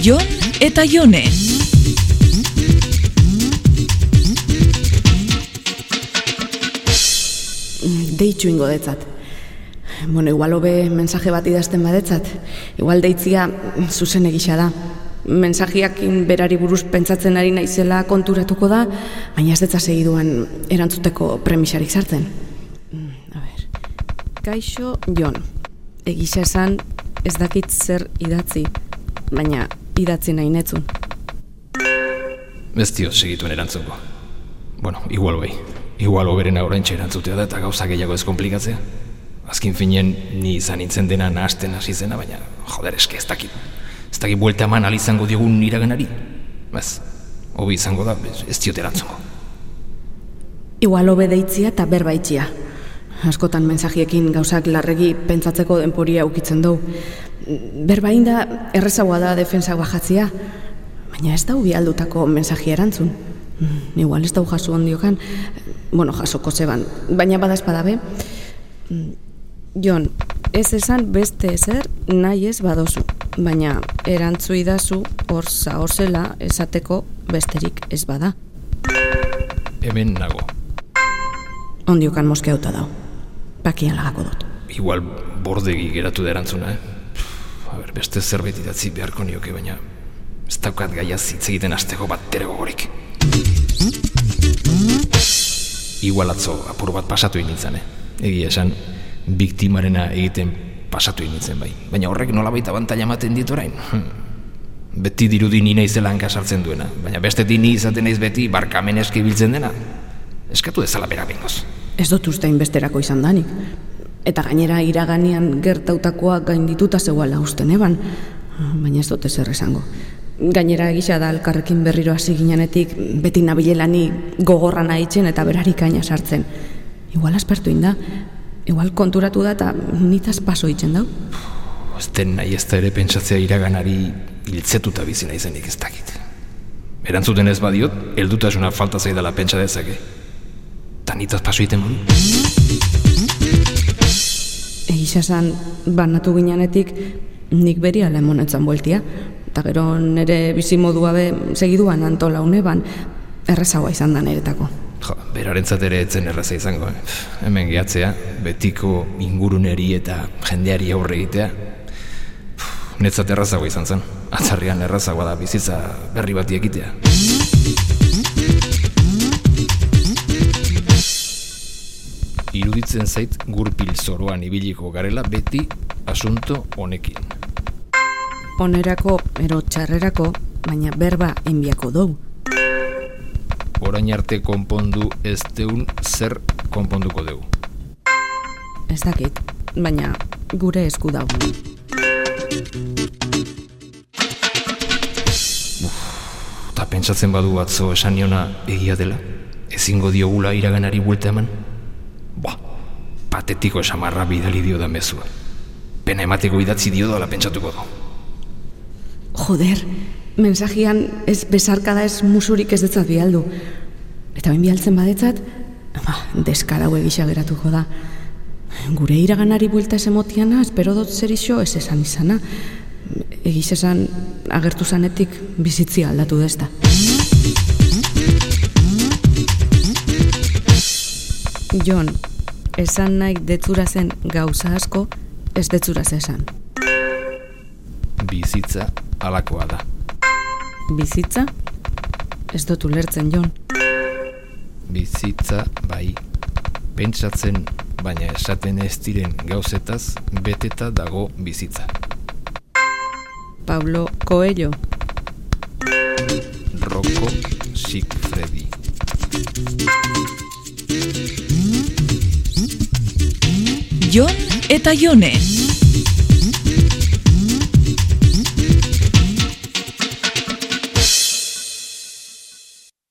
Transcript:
Jon eta Jone. Deitxu ingo detzat. Bueno, igual hobe mensaje bat idazten badetzat. Igual deitzia zuzen egisa da. Mensajiakin berari buruz pentsatzen ari naizela konturatuko da, baina ez detza segiduan erantzuteko premisarik sartzen. Mm, A ber. Kaixo Jon. Egisa esan ez dakit zer idatzi, baina idatzi nahi netzun. Ez dio segituen erantzungo. Bueno, igual bai. Igual oberen aurrentxe erantzutea da eta gauza gehiago ez komplikatzea. Azkin finen ni izan nintzen dena nahasten hasi zena, baina joder eske ez dakit. Ez dakit buelta eman izango diogun iraganari. Ez, hobi izango da, ez- diot erantzungo. Igual hobe deitzia eta berbaitxia. Askotan mensajiekin gauzak larregi pentsatzeko denporia ukitzen dugu. Berbain da errezagoa da defensa bajatzia, baina ez da ubi aldutako mensaji erantzun. Mm, Igual ez da jaso ondiokan, bueno, jasoko zeban, baina bada espadabe. Mm, Jon, ez esan beste ezer nahi ez badozu, baina erantzu idazu hor zahorzela esateko besterik ez bada. Hemen nago. Ondiokan moskeuta dau. Pakian lagako dut. Igual bordegi geratu da erantzuna, eh? A ber, beste zerbait idatzi beharko nioke, baina ez daukat gaiaz hitz egiten asteko bat tere gogorik. Igual atzo apur bat pasatu egin eh? Egia esan, biktimarena egiten pasatu egin bai. Baina horrek nolabait abantaila ematen dit orain. Hm. Beti dirudi ni naizela hanka sartzen duena, baina beste ni izaten naiz beti barkamen eski biltzen dena. Eskatu dezala bera bengoz. Ez dut uste inbesterako izan danik. Eta gainera iraganian gertautakoa gaindituta zegoela usten eban. Baina ez dut ezer esango. Gainera egisa da elkarrekin berriro hasi ginenetik beti nabilela ni gogorra nahitzen eta berarik aina sartzen. Igual aspertu inda, igual konturatu da eta nitaz paso itzen dau. Ez den nahi ez da ere pentsatzea iraganari hiltzetuta bizi naizenik ez dakit. Erantzuten ez badiot, heldutasuna falta zaidala pentsa dezake. Ta nitaz paso egiten modu. Egisa esan banatu ginenetik nik beri ala emonetzan bueltia. Eta gero nire bizimodua be segiduan antola uneban errezagoa izan da niretako. Jo, berarentzat ere etzen erraza izango. Eh? Hemen gehatzea, betiko inguruneri eta jendeari aurre egitea. Netzat errazagoa izan zen. Atzarrian errazagoa da bizitza berri bati egitea. Iruditzen zait gurpil zoroan ibiliko garela beti asunto honekin. Onerako ero txarrerako, baina berba enbiako dugu. Orain arte konpondu ez deun zer konponduko dugu. Ez dakit, baina gure esku dago. Ta pentsatzen badu atzo esan niona egia dela, ezingo diogula iraganari buelta eman? Patetiko esamarra bidali dio da mezua. Pena emateko idatzi dio dela pentsatuko du. Joder, mensajian ez besarkada ez musurik ez detzat bialdu. Eta bain bialtzen badetzat, ba, deskarau egisa geratuko da. Gure iraganari buelta ez emotiana, espero dut zer iso ez esan izana. Egiz esan agertu zanetik bizitzi aldatu dezta. Jon, esan nahi detzura zen gauza asko, ez detzura esan. Bizitza alakoa da. Bizitza? Ez dut ulertzen, Jon. Bizitza bai. Pentsatzen baina esaten ez diren gauzetaz beteta dago bizitza. Pablo Coelho. Rocco Sigfredi. Jon eta Jone.